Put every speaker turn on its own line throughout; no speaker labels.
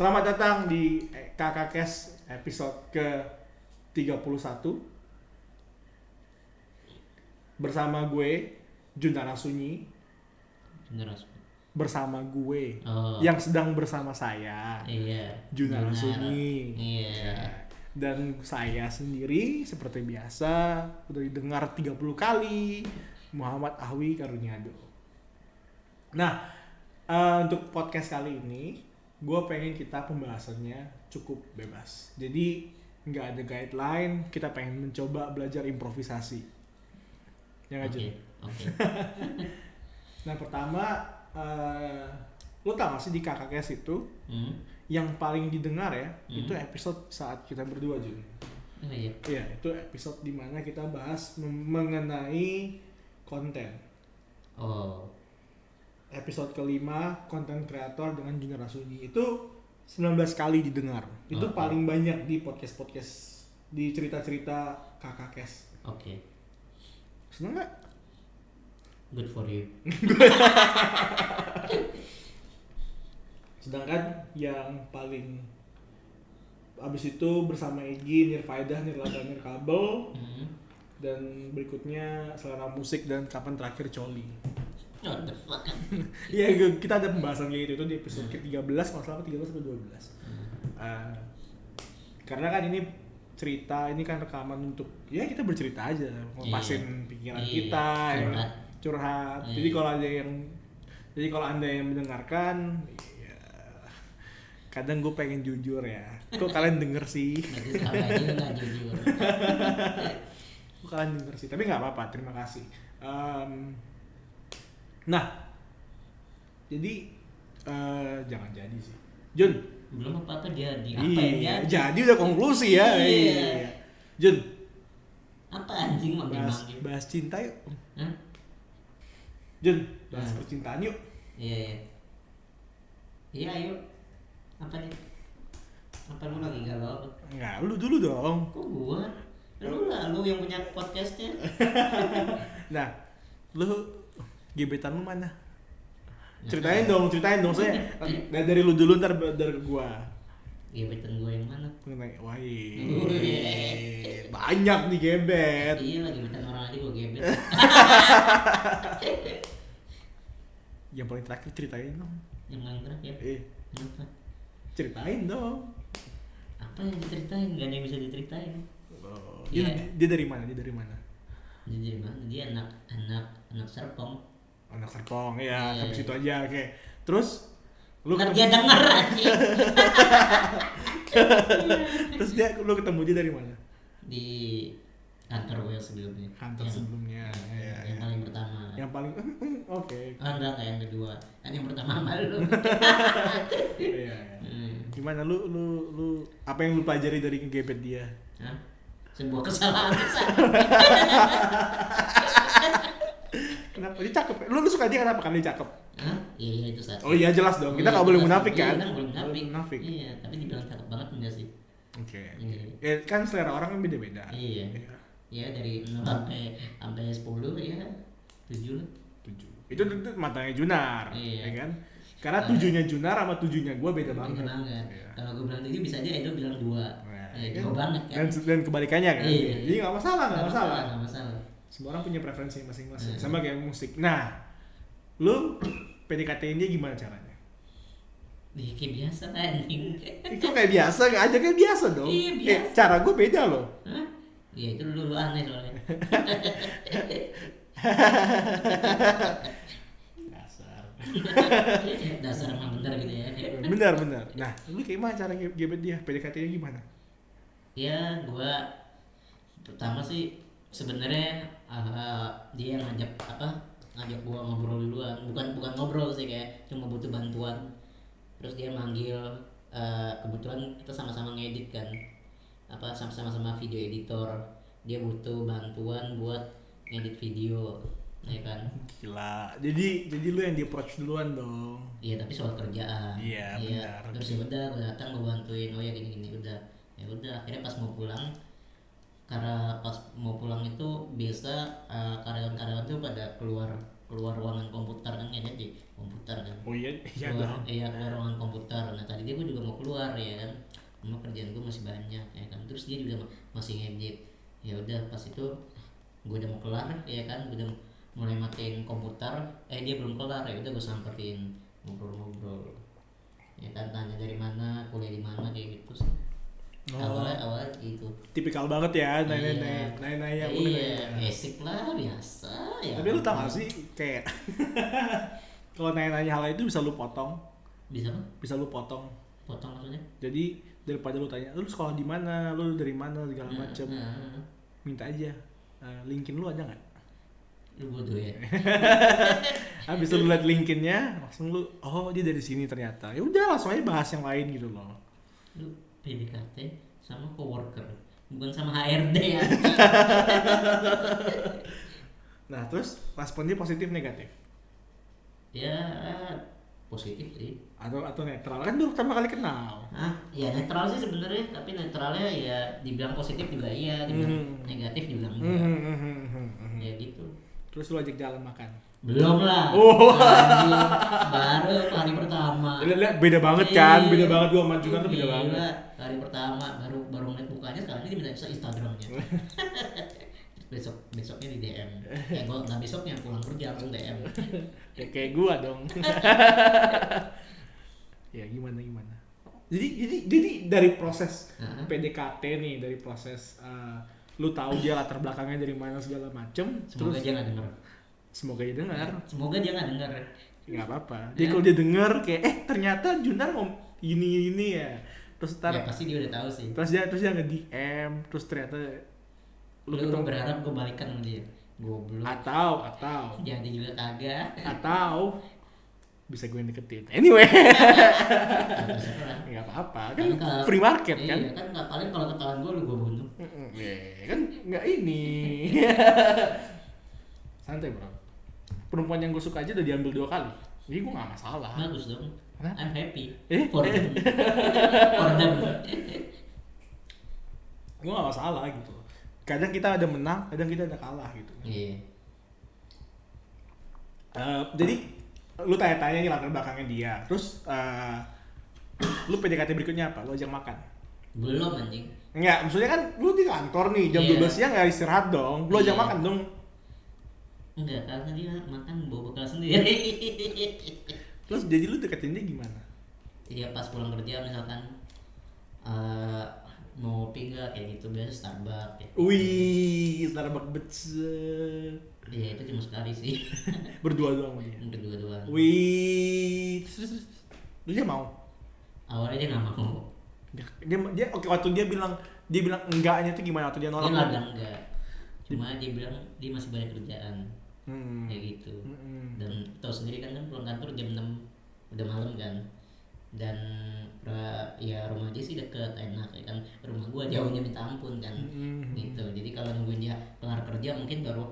Selamat datang di Kakak Kes episode ke 31 Bersama gue, Juntana Sunyi. Bersama gue,
Oh.
yang sedang bersama saya
Iya.
Juntana. Sunyi
Iya.
Ya. Dan saya sendiri seperti biasa udah didengar 30 kali Muhammad Ahwi Karuniado. Nah, eh, untuk podcast kali ini gue pengen kita pembahasannya cukup bebas. Jadi nggak ada guideline, kita pengen mencoba belajar improvisasi. Ya nggak. Jun?
Oke.
Nah pertama, eh, lo tau gak sih di kakak kes itu
Hmm.
yang paling didengar ya
Hmm.
itu episode saat kita berdua Jun.
Oh iya.
Iya, itu episode di mana kita bahas mengenai konten.
Oh.
Episode kelima, konten kreator dengan Junar Sunyi. Itu 19 kali didengar. Itu
Oke.
paling banyak di podcast-podcast, di cerita-cerita kakak kes.
Oke.
Seneng gak?
Good for you.
Sedangkan yang paling abis itu bersama Egi, Nirfaidah, Nirlada, Nirkabel,
Hmm.
dan berikutnya selera musik dan kapan terakhir Coli.
What the fuck?
Iya, kita ada pembahasan kayak gitu itu di episode ke-13 kalau salah 13 atau 12. Uh, karena kan ini cerita, ini kan rekaman untuk ya kita bercerita aja, ngelepasin pikiran
Iya,
kita, ya,
curhat.
curhat.
Iya.
Jadi kalau ada yang jadi kalau Anda yang mendengarkan ya, kadang gue pengen jujur ya. Kok kalian denger sih?
Jujur.
Kok kalian denger sih? Tapi nggak apa-apa, terima kasih. Um, nah, jadi eh, jangan jadi sih. Jun,
Belum apa apa dia di apa
Iya,
yang jadi?
udah konklusi ya.
Iya.
Jun,
Apa anjing manggil
bahas,
manggil?
bahas cinta yuk.
Hah?
Jun, bahas
Hmm.
percintaan yuk.
Iya iya. Iya ayo. Apa nih? Apa lu lagi galau?
Enggak, lu dulu dong.
Kok gua? Lu lah, lu yang punya podcastnya.
Nah, lu gebetan lu mana? Ceritain dong, ceritain dong saya. Dari, dari lu dulu ntar dari gua.
Gebetan gua yang mana?
Mengenai wah
Wih.
banyak nih gebet.
Iya lagi gebetan orang aja gua gebet.
Yang paling terakhir ceritain dong.
yang paling terakhir.
Eh,
Apa?
ceritain dong.
Apa yang diceritain? Gak ada yang bisa diceritain.
Oh, dia,
Iya.
dia dari mana? Dia dari mana?
Dia dari mana? Dia anak anak anak serpong.
Anak Serpong, ya,
Iya.
sampai situ aja. Oke. Terus lu
Ntar dia denger
terus dia lu ketemu dia dari mana?
Di kantor gue yang sebelumnya.
Kantor
yang,
sebelumnya.
yang,
Iya,
yang
iya.
paling pertama.
Yang paling oke.
Ah, enggak, enggak yang kedua. Kan yang pertama sama lu.
Iya. iya.
Hmm.
Gimana lu lu lu apa yang lu pelajari dari ngegebet dia?
Hah? Sebuah kesalahan.
Kenapa dia cakep? Lu lu suka dia kenapa? Karena dia cakep.
Hah? Iya, iya itu satu.
Oh iya jelas dong. Kita
Iya,
nggak boleh munafik
Iya,
kan?
kan boleh munafik.
Boleh munafik.
Iya, tapi dibilang cakep banget enggak sih?
Oke.
Iya.
Ya, kan selera orang kan beda-beda.
Iya.
Iya.
Ya dari 0 sampai sampai 10 ya 7 lah.
Tujuh. Itu itu matanya Junar,
Iya.
ya kan? Karena tujuhnya Junar sama tujuhnya gua beda
Beda
banget.
banget.
Iya.
Kalau gue bilang 7 bisa aja Edo bilang 2.
Nah,
ya,
kan?
jauh banget kan.
Dan, dan kebalikannya kan.
Iya.
Jadi nggak masalah, nggak masalah.
Nggak masalah.
Semua orang punya preferensi masing-masing.
Hmm.
Sama kayak musik. Nah, lu PDKT-in dia gimana caranya?
Ih, kayak biasa anjing.
Itu kayak biasa, aja kayak biasa dong.
Iya,
Eh,
biasa.
cara gue beda loh.
Hah? Iya itu lu, lu aneh soalnya.
Dasar.
Dasar emang bener gitu ya.
benar, benar. Nah, lu kayak gimana cara ge- gebet dia? PDKT-nya gimana?
Ya, gua pertama sih sebenarnya ah, dia yang ngajak apa? Ngajak gua ngobrol duluan. Bukan bukan ngobrol sih kayak cuma butuh bantuan. Terus dia manggil eh, kebetulan kita sama-sama ngedit kan. Apa sama-sama sama video editor. Dia butuh bantuan buat ngedit video. Ya kan?
Gila. Jadi jadi lu yang di approach duluan dong.
Iya tapi soal kerjaan.
Iya, benar.
Terus ya udah gue datang gue bantuin oh ya gini gini udah ya udah akhirnya pas mau pulang karena pas mau pulang itu biasa eh, karyawan-karyawan tuh pada keluar keluar ruangan komputer kan ya di komputer kan?
Oh iya, iya
keluar,
dong.
iya keluar ruangan komputer. Nah tadi dia gue juga mau keluar ya kan? Cuma kerjaan gue masih banyak ya kan? Terus dia juga ma- masih ngedit. Ya udah pas itu gue udah mau kelar ya kan? Gue udah mulai matiin komputer. Eh dia belum kelar ya udah gue samperin ngobrol-ngobrol. Ya kan tanya dari mana kuliah di mana kayak gitu. sih
Oh.
awalnya awalnya gitu
Tipikal banget ya, nanya
Iya.
nanya nanya nanya.
iya basic lah biasa ya
Tapi lu tau gak sih kayak kalau nanya-nanya hal itu bisa lu potong,
bisa apa
bisa lu potong.
potong maksudnya
Jadi daripada lu tanya, lu sekolah di mana, lu dari mana segala macem,
Nah,
minta aja. Nah, linkin lu ada nggak?
lu bodoh ya
Habis lu liat linkinnya, langsung lu, oh dia dari sini ternyata. Ya udah langsung aja bahas yang lain gitu loh.
lu PDKT sama coworker. Bukan sama HRD ya.
Nah terus responnya positif negatif?
Ya positif sih.
Atau atau netral? Kan baru pertama kali kenal.
ah ya netral sih sebenarnya tapi netralnya ya dibilang positif juga iya dibilang
Hmm.
negatif juga
Hmm,
enggak.
hmm, hmm.
ya gitu
Terus lu ajak jalan makan.
belum lah
Oh.
Anjing, baru hari pertama
Lihat, beda banget kan,
Iya.
beda banget gua sama Junan tuh beda
Gila,
banget.
hari pertama baru baru ngeliat mukanya sekarang ini minta bisa Instagramnya besok besoknya di DM ya gua nggak besoknya pulang kerja langsung DM
Ya, kayak gua dong. ya gimana gimana. Jadi jadi jadi dari proses
Hah?
PDKT nih, dari proses eh, lu tahu dia latar belakangnya dari mana segala macem,
semoga
terus
dia nggak denger.
Semoga dia dengar.
semoga dia nggak denger.
Nggak apa-apa.
Ya.
Jadi kalau dia denger kayak eh ternyata Junar ngom ini ini ya. Terus ntar
ya pasti dia udah tahu sih.
Terus dia terus dia nge DM terus ternyata
lu,
lu
berharap gue balikan sama dia. Goblok.
Atau atau.
Jadi juga kagak.
Atau bisa gue deketin. Anyway. Nggak apa-apa.
Kan
kan free market
iya,
kan?
kan nggak paling kalau ketahuan gue lu gue bunuh.
Ya, kan nggak ini. Santai bro. Perempuan yang gue suka aja udah diambil dua kali. Jadi gue nggak masalah.
Bagus dong.
Kenapa?
I'm happy.
Eh?
for them. For them.
Gue nggak masalah gitu. Kadang kita ada menang kadang kita ada kalah gitu.
Iya.
Eh, jadi lu tanya-tanya nih latar belakangnya dia. Terus eh, lu PDKT berikutnya apa? Lu ajak makan?
Belum anjing.
Enggak, maksudnya kan lu di kantor nih jam
Iya.
12 siang nggak istirahat dong. Lu ajak
Iya.
makan dong.
Enggak karena dia makan bawa bekal sendiri.
Terus jadi lu deketin dia gimana?
Iya pas pulang kerja misalkan eh mau ngopi nggak? Kayak gitu biasa Starbucks ya.
wih Starbucks becek
Iya itu cuma sekali sih.
Berdua doang dia
kedua doang
wih terus, terus, terus. Lu dia mau?
Awalnya dia nggak mau.
Dia, dia, dia oke waktu dia bilang dia bilang enggaknya itu gimana? Waktu dia
dia
nolak
nggak bilang enggak. Cuma dia bilang dia masih banyak kerjaan.
Hmm.
kayak gitu.
Mm-mm.
dan tahu sendiri kan kan pulang kantor jam 6 udah malam kan dan ya rumah dia sih deket enak ya kan. Rumah gua jauhnya minta ampun kan
Mm-mm.
gitu. Jadi kalau nungguin dia kelar kerja mungkin baru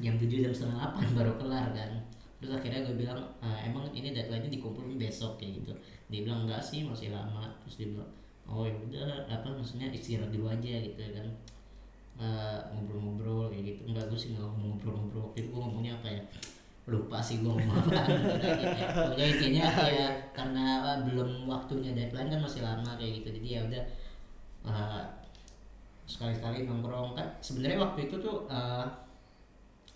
jam 7 jam setengah 8 baru kelar kan. Terus akhirnya gue bilang "Ah, emang ini deadline-nya dikumpulin besok kayak gitu. Dia bilang enggak sih masih lama. Terus dia bilang oh ya udah apa maksudnya istirahat dulu aja gitu kan. Eh, ngobrol-ngobrol kayak gitu. Enggak gue sih nggak ngomong ngobrol-ngobrol. Waktu itu gue ngomongnya apa ya lupa sih gue ngomong apa. Pokoknya intinya ya karena eh, belum waktunya deadline kan masih lama kayak gitu. Jadi ya udah eh, sekali-sekali nongkrong. Kan sebenarnya waktu itu tuh uh,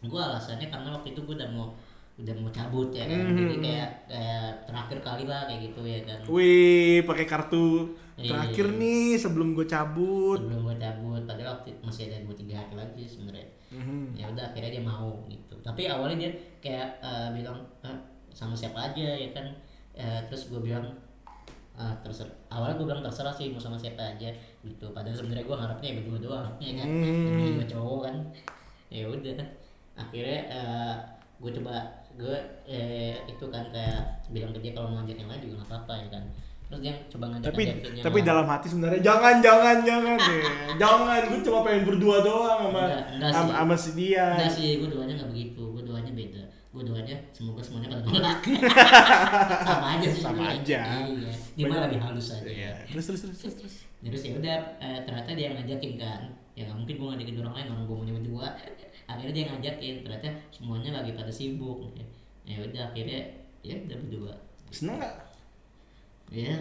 gue alasannya karena waktu itu gue udah mau udah mau cabut ya kan.
Mhm.
jadi kayak kayak terakhir kali lah kayak gitu ya kan.
Wih, pakai kartu
Iya.
terakhir nih sebelum gue cabut.
sebelum gue cabut padahal waktu masih ada dua tiga hari lagi sebenarnya
Mhm.
ya udah akhirnya dia mau gitu tapi awalnya dia kayak uh, bilang "Ah, sama siapa aja ya kan Eh, terus gue bilang "Ah, terserah awalnya gue bilang terserah sih mau sama siapa aja gitu padahal sebenarnya gue harapnya ya berdua doang ya kan
Hmm.
Juga cowok kan ya udah akhirnya eh, gue coba gue eh, itu kan kayak bilang ke dia kalau mau ngajak yang lain juga nggak apa-apa ya kan terus dia coba ngajak
Tapi tapi dalam hati sebenarnya jangan jangan jangan deh. jangan, gue cuma pengen berdua doang sama
Enggak, enggak
sama,
sih.
sama si dia.
Enggak sih, gue doanya nggak begitu. Gue doanya beda. Gue doanya semoga semuanya pada nolak. sama aja sih.
Sama aja.
Iya. Dia mah lebih halus aja.
Iya. Terus terus terus terus. terus.
Terus ya udah eh, ternyata dia ngajakin kan. Ya nggak mungkin gue ngajakin orang lain orang gue mau berdua. akhirnya dia ngajakin. Ternyata semuanya lagi pada sibuk. Ya udah akhirnya ya udah berdua.
Seneng gak?
Ya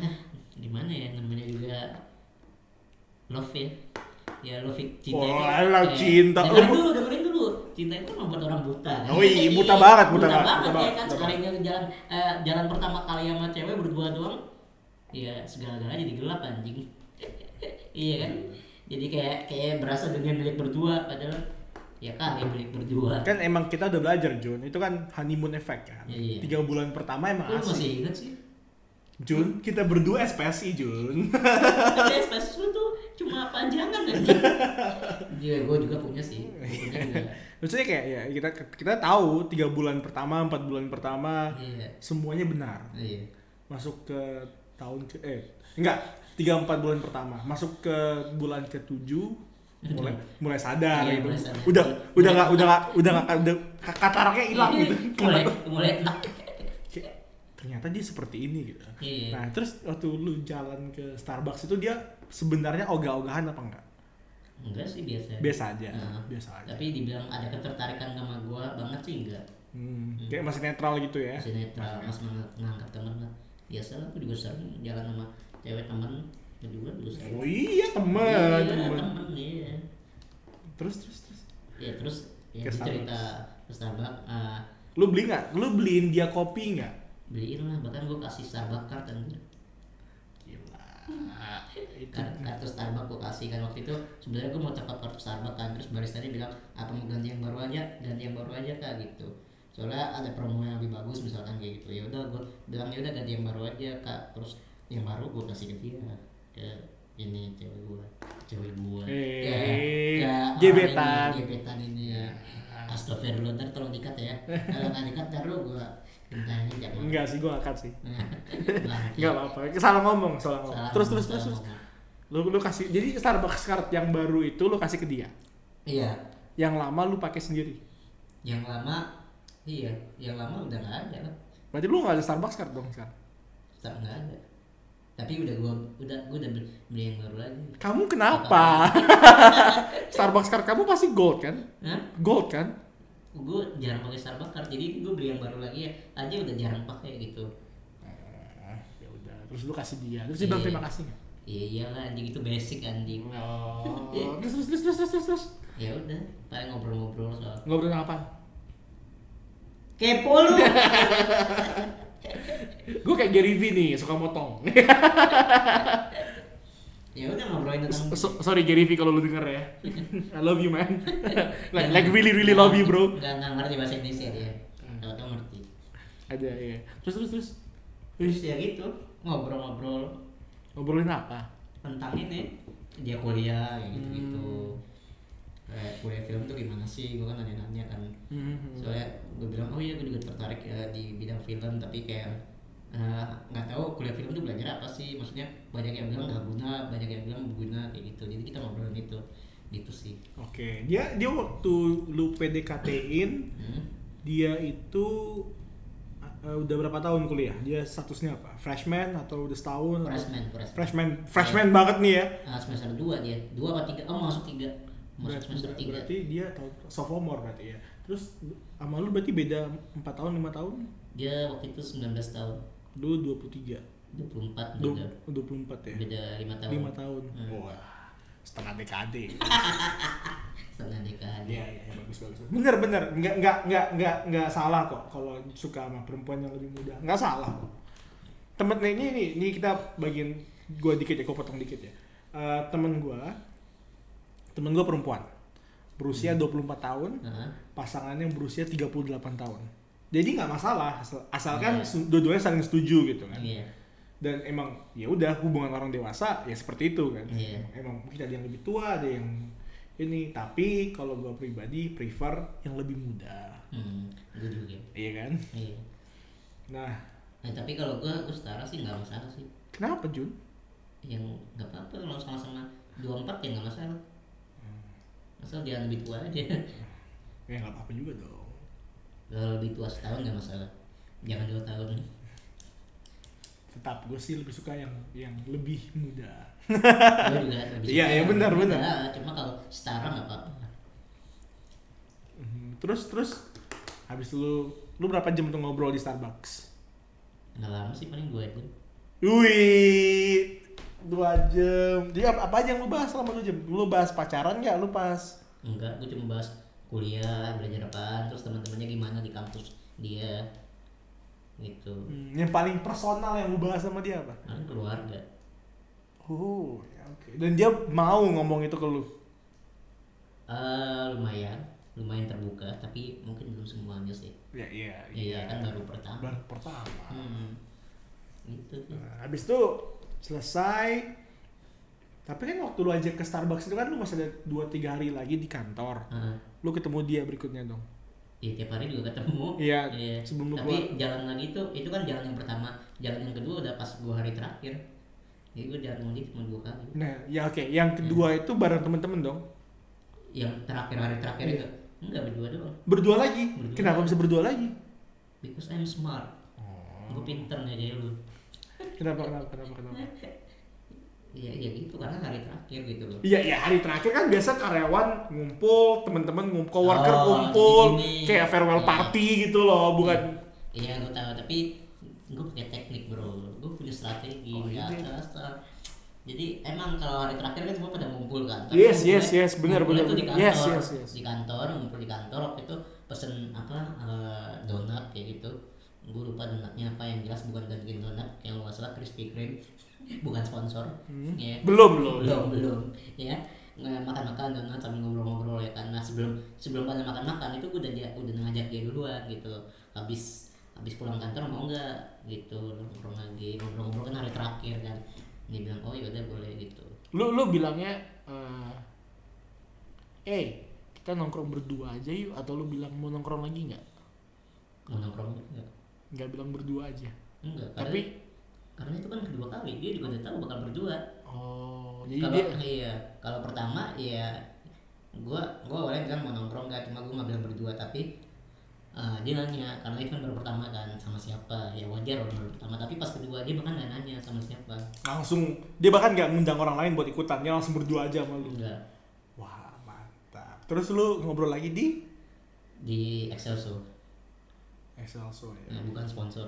gimana ya namanya juga love ya? Ya love it, cinta
Oh,
itu
love
eh,
cinta.
dengerin
Oh,
dulu dengerin dulu. Cinta itu membuat orang buta.
Oh iya, buta banget, buta
buta
banget,
banget
buta
ya kan? sekalinya jalan eh, jalan pertama kali sama cewek berdua doang. Ya segala-galanya jadi gelap anjing. Iya kan? Jadi kayak kayak berasa dunia milik berdua padahal ya kali milik berdua.
Kan emang kita udah belajar Jun, itu kan honeymoon effect kan.
Iya, iya.
Tiga bulan pertama emang
Lu masih
asik.
inget sih
Jun, kita berdua SPSI Jun.
Tapi SPS lu tuh cuma panjangan aja. Iya, gue juga punya sih. Gua Punya juga.
Maksudnya kayak ya kita kita tahu tiga bulan pertama, empat bulan pertama
Iya.
semuanya benar.
Iya.
Masuk ke tahun ke eh enggak tiga empat bulan pertama masuk ke bulan ke tujuh mulai mulai sadar
Iya,
gitu.
mulai sadar.
udah udah nggak udah nggak udah nggak udah kataraknya hilang
Iya,
gitu
Mulai mulai enak.
Ternyata dia seperti ini gitu.
Iya.
nah terus waktu lu jalan ke Starbucks itu dia sebenarnya ogah-ogahan apa enggak?
Enggak sih biasa.
biasa aja
Nah,
biasa aja.
Tapi dibilang ada ketertarikan sama gua banget sih enggak.
Hmm, kayak masih netral gitu ya?
Masih netral, mas menganggap, menganggap teman lah. Biasa lah, aku juga sering jalan sama cewek teman. Juga juga sering.
oh iya temen
Iya,
temen
temen, iya.
terus terus terus?
Ya terus ya cerita ke Starbucks, ah,
lu beli nggak lu beliin dia kopi nggak
beliin lah bahkan gua kasih Starbucks card anjir.
gila. Itu
Kar- kartu Starbucks gue kasih kan waktu itu. Sebenarnya gue mau up kartu Starbucks kan terus barista tadi bilang apa mau ganti yang baru aja? Ganti yang baru aja kak gitu. Soalnya ada promo yang lebih bagus misalkan kayak gitu. Ya udah gue bilang ya udah ganti yang baru aja kak. Terus yang baru gue kasih ke dia ke ini cewek gue cewek gue
Eh,
orang
gebetan.
ini, gebetan ini. Astagfirullah ntar tolong dikat ya. Kalau nggak dikat taruh gue gentangin jangan
enggak sih gua angkat sih. Enggak. Apa-apa. Salah ngomong salah ngomong.
Salah
terus
ngomong,
terus terus, terus. lu lu kasih jadi Starbucks card yang baru itu lu kasih ke dia?
Iya.
Yang lama lu pakai sendiri?
Yang lama iya. Yang lama udah nggak ada. Lah
berarti lu nggak ada Starbucks card dong sekarang
tetap nggak ada. Tapi udah gua udah gua udah beli, beli yang baru lagi.
Kamu kenapa? Starbucks card kamu pasti gold kan?
Hah?
gold kan
gua jarang pakai Starbucks jadi gua beli yang baru lagi ya aja udah jarang pakai gitu.
Ah, ya udah. Terus lu kasih dia. Terus dia bilang
Iya.
terima kasih nggak?
Iya iyalah anjing. Itu basic anjing.
Oh. Terus terus terus terus terus terus,
ya udah paling ngobrol-ngobrol soal.
Ngobrolin apa?
Kepo lu.
Gue kayak Gary V nih suka motong
ya udah ngobrolin tentang
So- sorry Gary V kalau lu denger ya. I love you man. Like, like really really love you bro.
Nggak nggak ngerti bahasa Indonesia dia. Kalau tau ngerti.
Ada ya terus terus terus.
Terus ya gitu. Ngobrol-ngobrol.
Ngobrolin apa?
Tentang ini. Dia kuliah kayak gitu gitu kayak kuliah film tuh gimana sih? Gue kan nanya-nanya kan.
Hmm.
soalnya gue bilang oh iya gue juga tertarik ya di bidang film tapi kayak eh, nggak tahu kuliah film tuh belajar apa sih maksudnya banyak yang bilang nggak guna banyak yang bilang berguna kayak gitu jadi kita ngobrolin itu gitu sih
Oke, dia dia waktu lu PDKT-in,
hmm?
dia itu uh, udah berapa tahun kuliah? Dia statusnya apa? Freshman atau udah setahun? atau-
freshman freshman
Freshman, freshman banget nih ya.
Ah, semester dua dia dua apa tiga oh masuk tiga masuk
Berarti,
semester tiga
berarti dia tahun sophomore berarti ya. Terus sama lu berarti beda 4 tahun, 5 tahun?
dia waktu itu 19 tahun
Lu 23.
24
Du-
beda
24 ya.
beda lima tahun
5 tahun.
Hmm.
Wah, setengah dekade.
setengah dekade
Iya, iya, iya, bagus, bagus. Bener, bener. Nggak, nggak, nggak, nggak, nggak salah kok kalau suka sama perempuan yang lebih muda. Nggak salah kok. Temen ini, ini, ini kita bagian gua dikit ya, gua potong dikit ya. Eh, temen gua, temen gua perempuan. Berusia 24 tahun,
Heeh.
pasangannya berusia 38 tahun. Jadi nggak masalah, asal, asalkan
Iya.
su- dua-duanya saling setuju gitu kan.
iya
Dan emang ya udah hubungan orang dewasa ya seperti itu kan.
Iya.
Emang mungkin ada yang lebih tua, ada yang ini. Tapi kalau gua pribadi prefer yang lebih muda,
hmm gue juga
iya kan?
iya
Nah,
nah, tapi kalau gue gue setara sih nggak masalah sih
kenapa Jun?
yang nggak apa-apa kalau sama-sama 24 ya nggak masalah asal jangan lebih tua aja
Ya nggak apa-apa juga dong.
Kalau lebih tua setahun nggak masalah jangan dua tahun
Tetap gue sih lebih suka yang yang lebih muda.
gue juga lebih
Iya,
suka
iya,
yang
benar,
muda.
benar.
cuma kalau setara nggak apa-apa
Mhm. Terus terus habis lu lu berapa jam untuk ngobrol di Starbucks?
nggak lama sih paling gue aja
Wih, jam. Jadi apa, apa aja yang lu bahas selama dua jam? Lu bahas pacaran nggak? Lu pas
enggak gue cuma bahas kuliah belajar apaan terus teman-temannya gimana di kampus dia gitu
hmm, yang paling personal yang lu bahas sama dia apa?
kan keluarga
Oh, ya oke. Dan dia mau ngomong itu ke lu.
Eh lumayan lumayan terbuka tapi mungkin belum semuanya sih
Ya iya.
iya kan baru pertama
Baru pertama.
hmm. gitu sih
Nah, habis itu selesai. Tapi kan waktu lu ajak ke Starbucks itu kan lu masih ada 2-3 hari lagi di kantor.
Heeh.
Lu ketemu dia berikutnya dong.
Iya tiap hari juga ketemu.
Iya, sebelum lu
Tapi jalan lagi tuh itu kan jalan yang pertama, jalan yang kedua udah pas dua hari terakhir. Jadi gue jalan lagi cuma dua kali.
Nah, ya oke. Yang kedua itu bareng temen-temen dong.
Yang terakhir hari terakhir
Iya.
itu enggak berdua doang.
Berdua lagi.
Berdua.
Kenapa bisa berdua lagi?
Because I'm smart.
Oh.
Gue pinter nih kayak lu.
Kenapa kenapa kenapa kenapa?
Iya iya gitu karena hari terakhir gitu loh.
Iya, iya hari terakhir kan biasa karyawan ngumpul, teman-teman ngumpul, coworker
Oh,
ngumpul,
gini-gini.
kayak farewell
Iya.
party gitu loh, bukan
Iya gue tahu tapi gue punya teknik bro. Gue punya strategi
Oh, iya.
Jadi emang kalau hari terakhir kan semua pada ngumpul kan. Tapi
Yes, yes, yes, benar, benar,
tuh di kantor,
Yes, yes, yes.
di kantor, ngumpul di kantor waktu itu pesen apa eh, donat kayak gitu. Gue lupa donatnya apa yang jelas bukan Dunkin Donat yang nggak salah Krispy Kreme bukan sponsor.
Hmm.
Ya.
belum belum.
belum belum ya makan-makan donat sambil ngobrol-ngobrol ya kan nah sebelum sebelum pada makan-makan itu gue udah dia udah ngajak dia duluan gitu habis habis pulang kantor mau nggak gitu ngobrol lagi ngobrol-ngobrol kan hari terakhir kan dia bilang oh yaudah boleh gitu
Lu lu bilangnya eh eh kita nongkrong berdua aja yuk atau lu bilang mau nongkrong lagi nggak?
mau nongkrong enggak
Nggak bilang berdua aja.
enggak
Tapi
karena itu kan kedua kali dia juga udah tahu bakal berdua.
Oh, jadi
kalau
dia
iya kalau pertama ya gua gua awalnya bilang mau nongkrong nggak cuma gua nggak bilang berdua tapi eh, dia nanya karena itu kan baru pertama kan sama siapa? Ya wajar orang baru pertama tapi pas kedua dia bahkan nggak nanya sama siapa.
Langsung dia bahkan nggak ngundang orang lain buat ikutan, dia langsung berdua aja sama lu.
enggak
Wah, mantap. Terus lu ngobrol lagi di?
Di Excelso
Excelso ya.
Nah, bukan sponsor.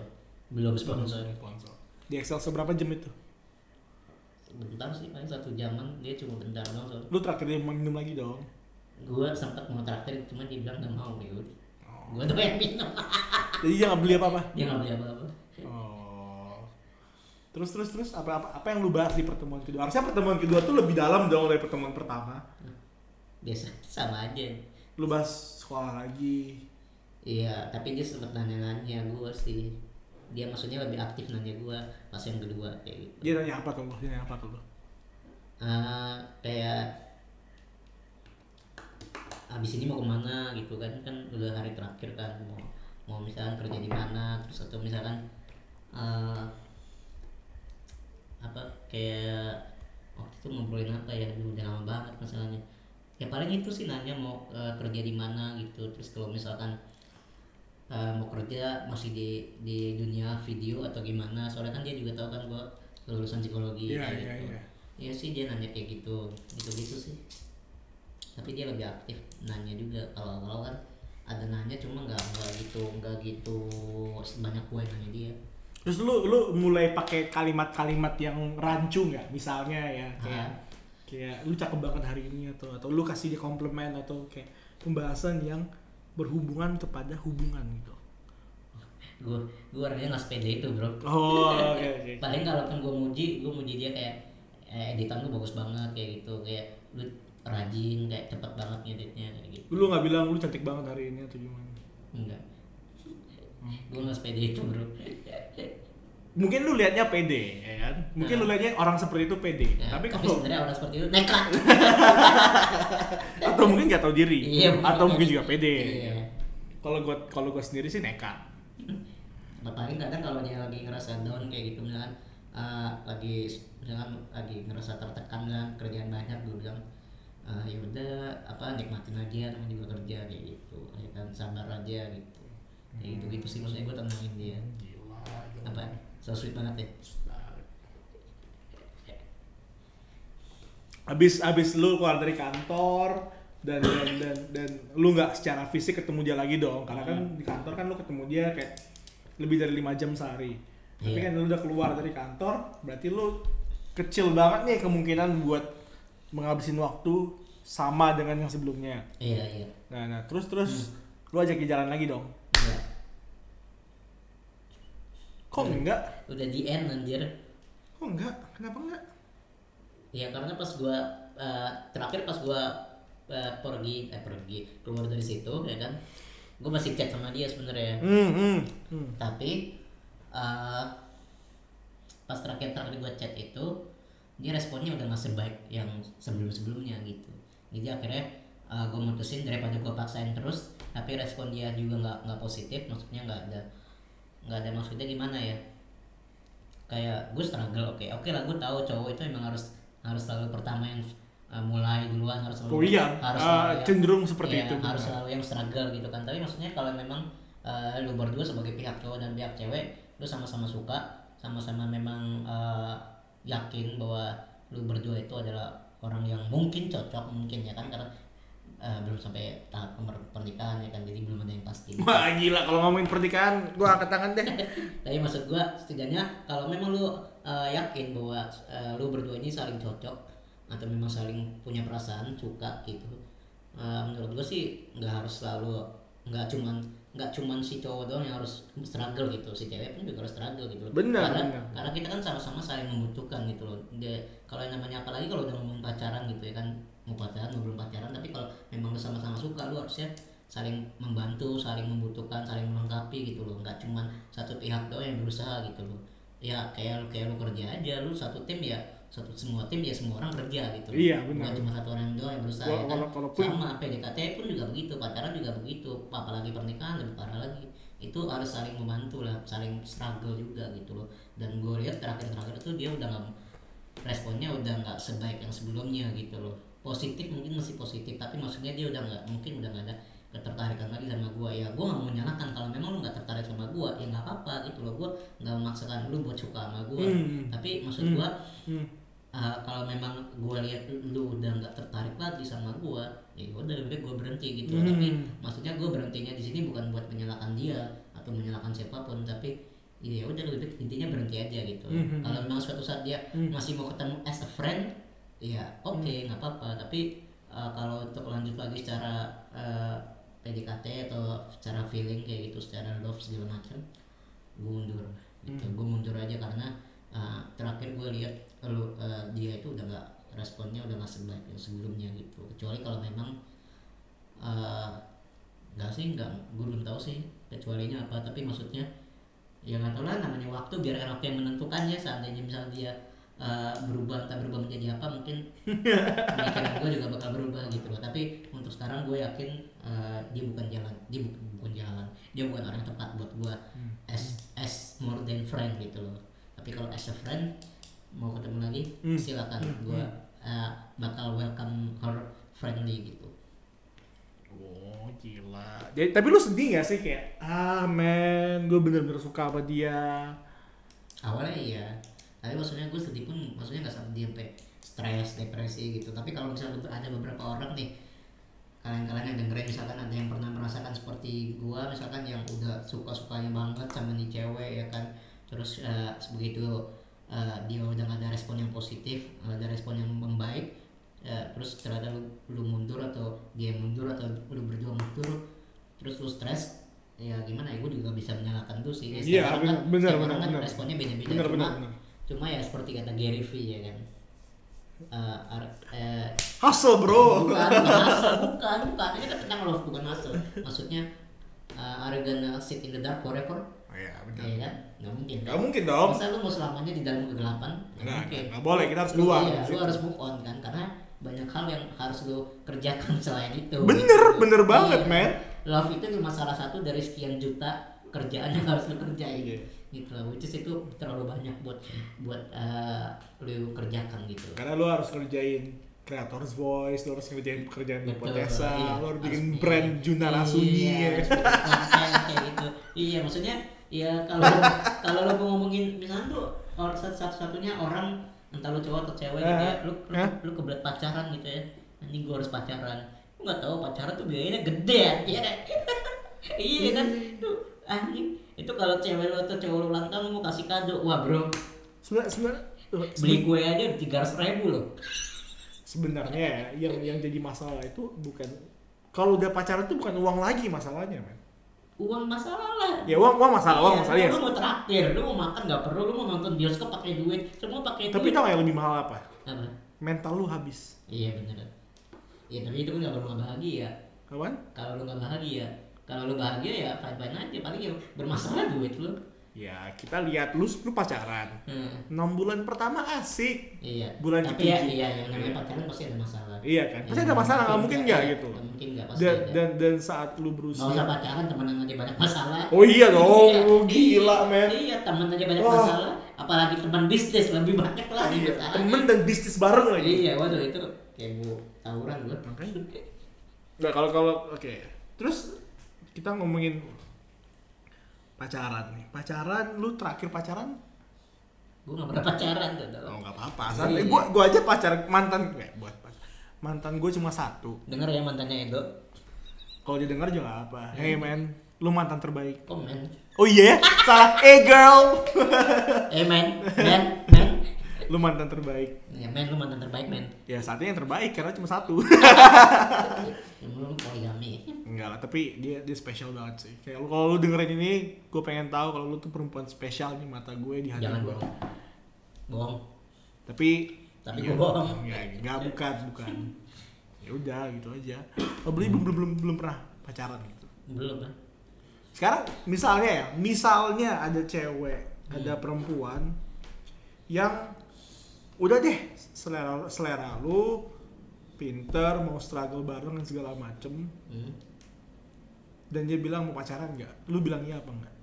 Belum sponsor.
sponsor. Di Excelso berapa jam itu?
bentar sih paling satu jaman dia cuma bentar doang soalnya
Lu terakhir dia minum lagi dong.
gua sempat mau traktir cuma dia bilang nggak mau ya
Oh.
gua tuh pengen minum
Jadi dia nggak beli apa-apa.
dia nggak beli apa-apa
Oh. Terus terus terus apa apa apa yang lu bahas di pertemuan kedua? Harusnya pertemuan kedua tuh lebih dalam dong dari pertemuan pertama.
biasa sama aja
Lu bahas sekolah lagi.
Iya, tapi dia sempet nanya-nanya gue sih. Dia maksudnya lebih aktif nanya gue pas yang kedua kayak gitu.
Dia nanya apa tuh? Dia nanya apa tuh? lu?
Ah, kayak abis ini mau ke mana gitu kan kan udah hari terakhir kan mau mau misalkan kerja di mana terus atau misalkan eh, apa kayak waktu itu ngobrolin apa ya udah lama banget masalahnya ya paling itu sih nanya mau eh, kerja di mana gitu terus kalau misalkan eh, mau kerja masih di di dunia video atau gimana soalnya kan dia juga tahu kan gua lulusan psikologi
Iya
kayak
iya
gitu.
iya.
Iya sih dia nanya kayak gitu, gitu-gitu sih. Tapi dia lebih aktif nanya juga. Kalau kalau kan ada nanya cuma nggak nggak gitu nggak gitu sebanyak gue nanya dia.
Terus lu lu mulai pakai kalimat-kalimat yang rancu nggak? Misalnya ya kayak
Ah.
kayak lu cakep banget hari ini atau atau lu kasih dia komplimen atau kayak pembahasan yang berhubungan kepada hubungan gitu.
Gue gue orangnya nggak sepede itu bro.
Oh, oke oke.
Paling kalaupun gue muji, gue muji dia kayak eh, editan lu bagus banget kayak gitu kayak lu rajin kayak cepet banget ngeditnya kayak gitu.
Lu nggak bilang lu cantik banget hari ini atau gimana?
Enggak. Gue nggak sepede itu bro.
Mungkin lu liatnya pede, ya kan? Mungkin lu liatnya orang seperti itu pede.
Ya,
tapi
tapi
kalau
sebenarnya orang seperti itu nekat.
atau mungkin nggak tahu diri,
Iya,
atau mungkin juga pede.
Iya.
Kalau gua kalau gua sendiri sih nekat.
Nah, paling kadang kalau dia lagi ngerasa down kayak gitu misalkan eh, lagi misalkan lagi ngerasa tertekan kan kerjaan banyak gue bilang eh, ya udah apa nikmatin aja namanya juga kerja kayak gitu ya kan sabar aja gitu kayak gitu gitu sih maksudnya gue tenangin dia
Gila.
apa so sweet banget ya
Abis abis lu keluar dari kantor dan dan dan, dan lu nggak secara fisik ketemu dia lagi dong karena kan di kantor kan lu ketemu dia kayak lebih dari lima jam sehari tapi
Iya.
kan lu udah keluar dari kantor berarti lu kecil banget nih kemungkinan buat menghabisin waktu sama dengan yang sebelumnya.
iya iya
Nah, nah terus terus lu ajak dia jalan lagi dong.
iya
Kok enggak?
udah di end anjir
Kok enggak? Kenapa enggak?
ya karena pas gua eh, terakhir pas gua eh, pergi eh pergi keluar dari situ ya kan gua masih chat sama dia sebenarnya
Hmm, hmm, hmm.
tapi eh, pas terakhir terakhir gue chat itu dia responnya udah nggak sebaik yang sebelum sebelumnya gitu jadi akhirnya gue mutusin daripada gue paksain terus tapi respon dia juga nggak nggak positif maksudnya nggak ada nggak ada maksudnya gimana ya kayak gue struggle oke oke lah gue tahu cowok itu emang harus harus selalu pertama yang uh, mulai duluan harus selalu
Oh iya,
harus
uh,
selalu yang-
cenderung seperti
Iya,
itu.
harus
benar.
selalu yang struggle gitu kan tapi maksudnya kalau memang uh, lu berdua sebagai pihak cowok dan pihak cewek lu sama-sama suka sama-sama memang uh, yakin bahwa lu berdua itu adalah orang yang mungkin cocok mungkin ya kan karena uh, belum sampai tahap pernikahan ya kan jadi belum ada yang pasti
Wah gila kalau ngomongin pernikahan gua angkat tangan deh.
tapi maksud gua setidaknya kalau memang lu uh, yakin bahwa uh, lu berdua ini saling cocok atau memang saling punya perasaan suka gitu uh, menurut gua sih nggak harus selalu nggak cuman nggak cuman si cowok doang yang harus struggle gitu si cewek pun juga harus struggle gitu loh.
Benar,
karena
benar.
karena kita kan sama-sama saling membutuhkan gitu loh. Dia, kalau yang namanya apalagi kalau udah ngomong pacaran gitu ya kan mau pacaran mau belum pacaran tapi kalau memang lu sama-sama suka lu harusnya saling membantu saling membutuhkan saling melengkapi gitu loh. Nggak cuman satu pihak doang yang berusaha gitu loh. Ya kayak lu kayak lu kerja aja lu satu tim ya satu semua tim ya semua orang kerja gitu.
Iya, benar.
Bukan cuma satu orang doang yang berusaha
Wala-
ya kan?
walaupun-
sama PDKT pun juga begitu pacaran juga begitu. Apalagi pernikahan lebih parah lagi. Itu harus saling membantu lah saling struggle juga gitu loh. Dan gue lihat terakhir-terakhir itu dia udah nggak responnya udah nggak sebaik yang sebelumnya gitu loh. Positif mungkin masih positif tapi maksudnya dia udah nggak mungkin udah nggak ada ketertarikan lagi sama gue ya gue nggak mau menyalahkan kalau memang lu nggak tertarik sama gue ya nggak apa-apa gitu loh. Gue nggak memaksakan lu buat suka sama gue
Hmm.
tapi maksud gue
Hmm.
Uh, kalau memang gue lihat lu udah nggak tertarik lagi sama gue ya udah lebih baik gue berhenti gitu
Hmm.
tapi maksudnya gue berhentinya di sini bukan buat menyalahkan dia atau menyalahkan siapa pun tapi ya udah lebih baik intinya berhenti aja gitu
Hmm.
kalau memang suatu saat dia
Hmm.
masih mau ketemu as a friend ya oke nggak apa-apa tapi uh, kalau untuk lanjut lagi secara uh, PDKT atau secara feeling kayak gitu secara love segala macam gue mundur gitu gue mundur aja karena uh, terakhir gue lihat kalau uh, dia itu udah nggak responnya udah nggak sebaik yang sebelumnya gitu. Kecuali kalau memang uh, nggak sih nggak gue belum tahu sih kecualinya apa. Tapi maksudnya ya nggak tahu lah namanya waktu biar waktu yang menentukan ya seandainya misalnya dia uh, berubah entah berubah menjadi apa mungkin pemikiran gue juga bakal berubah gitu loh. Tapi untuk sekarang gue yakin uh, dia bukan jalan dia bukan, bukan jalan. Dia bukan orang yang tepat buat gue as as more than friend gitu loh. Tapi kalau as a friend mau ketemu lagi
Hmm.
silakan gue uh, bakal welcome her friendly gitu
Oh gila. Jadi, tapi lu sedih gak sih kayak ah men gue bener-bener suka sama dia.
awalnya iya tapi maksudnya gue sedih pun maksudnya nggak sampai dia sampai stres depresi gitu tapi kalau misalnya ada beberapa orang nih kalian-kalian yang dengerin misalkan ada yang pernah merasakan seperti gua misalkan yang udah suka-sukanya banget sama nih cewek ya kan terus eh, begitu eh, dia udah gak ada respon yang positif nggak ada respon yang membaik ya, terus ternyata lu, lu mundur atau dia mundur atau lu berdua mundur terus lu stres ya gimana ya gue juga gak bisa menyalahkan tuh sih Ya,
Iya,
setiap orang kan-
bener, bener,
kan
bener.
responnya beda-beda
Bener
cuma
bener bener.
cuma ya seperti kata Gary V ya kan Eh, ar- eh,
Hustle bro.
bukan bukan hustle, bukan bukan ini kan tentang love bukan hustle maksudnya uh, are you gonna sit in the dark forever
Oh, iya bener.
ya kan nggak mungkin
Gak mungkin dong.
masa lu mau selamanya di dalam kegelapan nggak
Nggak,
mungkin
nggak boleh, kita harus
Lu-
keluar
iya, lu harus move on kan karena banyak hal yang harus lu kerjakan selain itu
Bener,
gitu.
bener banget,
Iya.
men.
love itu cuma salah satu dari sekian juta kerjaan yang harus lu kerjain
Iya.
gitu loh which is itu terlalu banyak buat buat uh, lu kerjakan gitu
Karena lu harus ngerjain creator's voice, lu harus ngerjain pekerjaan di Potesa,
iya.
lu harus bikin
Harus
brand
bikin-
Juna
iya,
Rasuni ya.
konten kayak gitu. Iya maksudnya ya kalau kalau lo mau ngomongin misalnya tuh orang satu satunya orang entah lu cowok atau cewek gitu ya
Hah?
lu kebelet pacaran gitu ya. Anjing gua harus pacaran. Lu nggak tahu pacaran tuh biayanya gede ya iya kan? Tuh anjing. Itu kalau cewek lo atau cowok lo ulang tahun lu mau kasih kado. Wah bro.
Sebenarnya eh,
beli kue aja tiga ratus ribu loh
sebenarnya ya, yang yang jadi masalah itu bukan kalau udah pacaran itu bukan uang lagi masalahnya men.
Uang masalah lah.
Ya uang uang masalah uang
Iya,
masalah ya
lu mau traktir lu mau makan nggak perlu lu mau nonton bioskop pakai duit semua pakai
tapi tau yang lebih mahal apa?
Apa?
Mental lu habis.
Iya bener. Iya tapi itu kan nggak perlu bahagia.
Kawan
kalau lu nggak bahagia kalau lu bahagia ya fine fine aja paling yang bermasalah duit lu
ya kita lihat lu lu pacaran
hmm.
enam bulan pertama asik
iya
Bulan
tapi ya
ketujuh.
iya yang namanya pacaran pasti ada masalah
iya kan pasti
Ya,
ada masalah nggak mungkin nggak
iya,
gitu
nggak mungkin nggak pasti
dan
ada.
dan dan saat lu
Nggak usah pacaran temenan aja banyak masalah
oh iya dong
Iya,
oh, gila
iya,
men
iya teman aja banyak
Wah.
masalah apalagi teman bisnis lebih banyak lagi
Iya, temen dan bisnis bareng lagi
iya waduh itu kayak bu tawuran gua
Makanya. Nggak kalau kalau oke. Terus kita ngomongin pacaran nih. Pacaran lu terakhir pacaran?
gua nggak pernah pacaran tuh
Oh nggak apa-apa. Asal
Iya.
gua gua aja pacar mantan gue buat pas- mantan gue cuma satu.
denger ya mantannya Edo
Kalau dia dengar juga apa. Hey man, lu mantan terbaik.
komen
Oh iya, salah. Eh girl,
eh men men men
lu mantan terbaik.
ya men lu mantan terbaik men
Ya saatnya yang terbaik karena cuma satu.
yang belum poligami
Enggak lah, tapi dia dia spesial banget sih. Kayak lu kalau lu dengerin ini, gue pengen tahu kalau lu tuh perempuan spesial di mata gue di hati gue.
bohong bohong
Tapi
Tapi
iya,
gua bohong.
Ya, enggak bukan, bukan. Ya udah gitu aja. Oh, beli belum belum belum pernah pacaran gitu.
belum kan
Sekarang misalnya ya, misalnya ada cewek,
Hmm.
ada perempuan yang udah deh selera selera lu pinter mau struggle bareng dan segala macem.
Hmm.
dan dia bilang mau pacaran nggak? Lu bilang iya apa enggak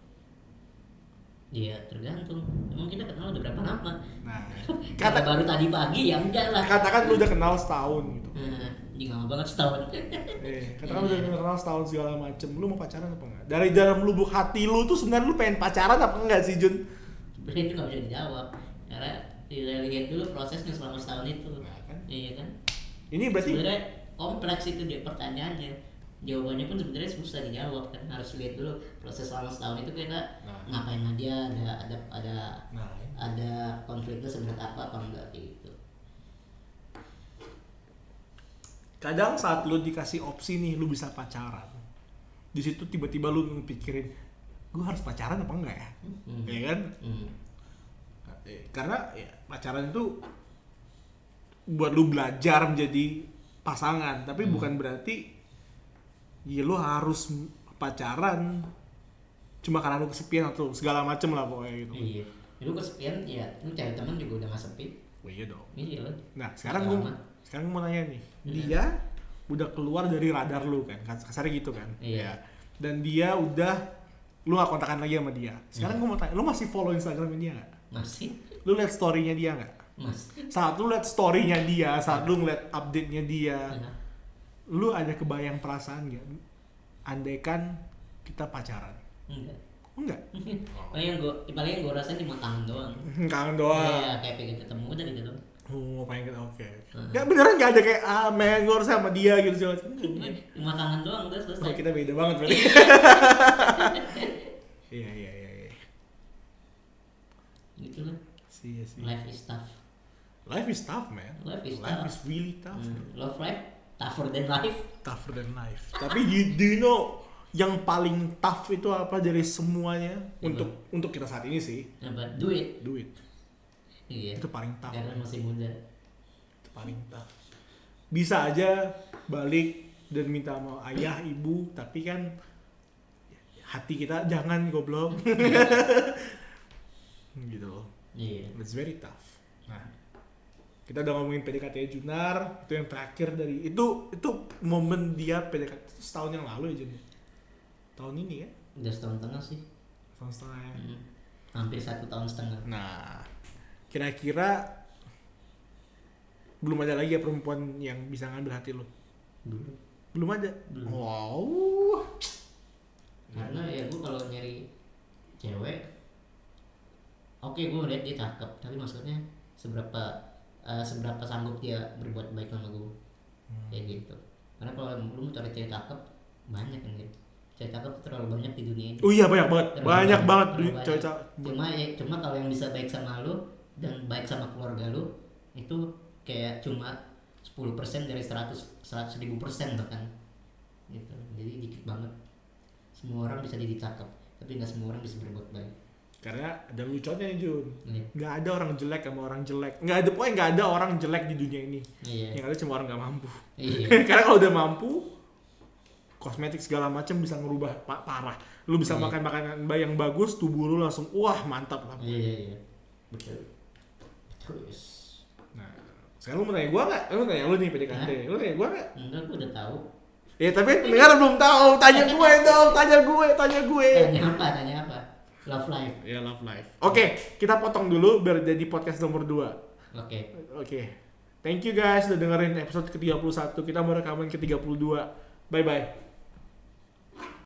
Iya tergantung. Emang kita kenal udah berapa lama.
Nah
kata baru tadi pagi ya enggak lah.
katakan lu udah kenal setahun gitu.
Nah, ini lama banget setahun.
Eh, katakan udah kenal setahun segala macem, lu mau pacaran apa enggak? Dari dalam lubuk hati lu tuh sebenarnya lu pengen pacaran apa enggak sih Jun?
sebenarnya itu nggak bisa dijawab. Karena kita lihat dulu prosesnya selama setahun itu
Nah, kan?
iya kan
Ini berarti
sebenarnya kompleks itu dia pertanyaannya jawabannya pun sebenarnya susah dijawab kan harus lihat dulu proses selama setahun itu kita
Nah.
ngapain aja ada ada ada
nah,
ada konfliknya sebenarnya apa apa enggak kayak gitu
kadang saat lu dikasih opsi nih lu bisa pacaran. Di situ tiba-tiba lu ngepikirin, gue harus pacaran apa enggak ya?
Hmm.
Ya kan?
Hmm.
Eh, Karena ya, pacaran itu buat lu belajar menjadi pasangan, tapi
Hmm.
bukan berarti ya lu harus pacaran cuma karena lu kesepian atau segala macem lah pokoknya gitu.
iya lu kesepian ya lu cari teman juga udah nggak sepi
Oh, iya dong.
iya lah
Nah sekarang gue sekarang mau nanya nih,
Hmm.
dia udah keluar dari radar lu kan, kas- kasarnya gitu kan?
Iya.
Ya. Dan dia udah lu gak kontakan lagi sama dia. Sekarang
Iya.
gue mau tanya, lu masih follow Instagramnya dia nggak?
Masih
Lu liat storynya dia nggak?
mas
Saat lu liat storynya dia, saat lu ngeliat update-nya dia,
Nah,
lu ada kebayang perasaan gak? Andaikan kita pacaran,
enggak
enggak?
paling yang gue paling yang gue rasain cuma kangen doang
Kangen doang.
Iya, kayak pengen ketemu udah gitu doang
Oh, pengen kita oke.
Hmm.
Ya beneran gak ada kayak ah men gue harus sama dia gitu segala macam.
cuma kangen doang
Oh,
selesai
kita beda banget berarti. Iya iya iya.
Gitu lah
sih.
life is tough.
Life is tough man.
Life is
life
tough.
is really tough.
Hmm, love life tougher than life.
Tougher than life. Tapi you, do you know yang paling tough itu apa dari semuanya?
Apa?
untuk untuk kita saat ini sih.
Apa? Duit
duit
iya.
Itu paling tough.
Karena masih muda.
Itu paling tough. Bisa aja balik dan minta sama ayah ibu tapi kan hati kita jangan goblok gitu loh
iya
It's very tough. Nah, kita udah ngomongin PDKT Junar, itu yang terakhir dari itu itu momen dia PDKT itu setahun yang lalu ya Jun. Tahun ini ya,
udah setahun setengah sih
setahun setengah. ya.
Hmm, hampir satu tahun setengah
Nah, kira-kira belum ada lagi ya perempuan yang bisa ngambil hati lo?
dulu
Belum ada.
Belum.
Wow.
karena ya gue kalau nyari cewek oke gue lihat dia cakep tapi maksudnya seberapa eh, seberapa sanggup dia berbuat baik sama gue
Hmm.
kayak gitu. Karena kalau lu mau cari cewek cakep banyak kan gitu. Cewek cakep terlalu banyak di dunia ini.
Oh iya banyak banget,
Terlalu
banyak banget
banyak.
cewek cewek.
cuma ya cuma kalau yang bisa baik sama lu dan baik sama keluarga lu itu kayak cuma 10% dari 100 100 ribu persen bahkan. Gitu. Jadi dikit banget. Semua orang bisa jadi cakep tapi nggak semua orang bisa berbuat baik
Karena ada lucunya Jun.
iya
Nggak ada orang jelek sama orang jelek. Nggak ada pokoknya nggak ada orang jelek di dunia ini.
iya
Yang ada cuma orang nggak mampu.
iya
Karena kalau udah mampu, kosmetik segala macam bisa ngerubah pa- parah. Lu bisa
Iya.
makan makanan yang bagus, tubuh lu langsung wah mantap lah.
iya iya betul terus
Nah, sekarang lu mau tanya gua nggak? Lu tanya lu nih PDKT. Lu tanya gua nggak?
enggak gua udah tahu
Ya tapi pendengar belum tahu. Tanya gue dong, tanya gue, tanya gue.
tanya apa tanya love life
Ya love life. Oke, kita potong dulu biar jadi podcast nomor 2
oke
Oke. Thank you guys udah dengerin episode ke-31. Kita mau rekaman ke-32. Bye bye.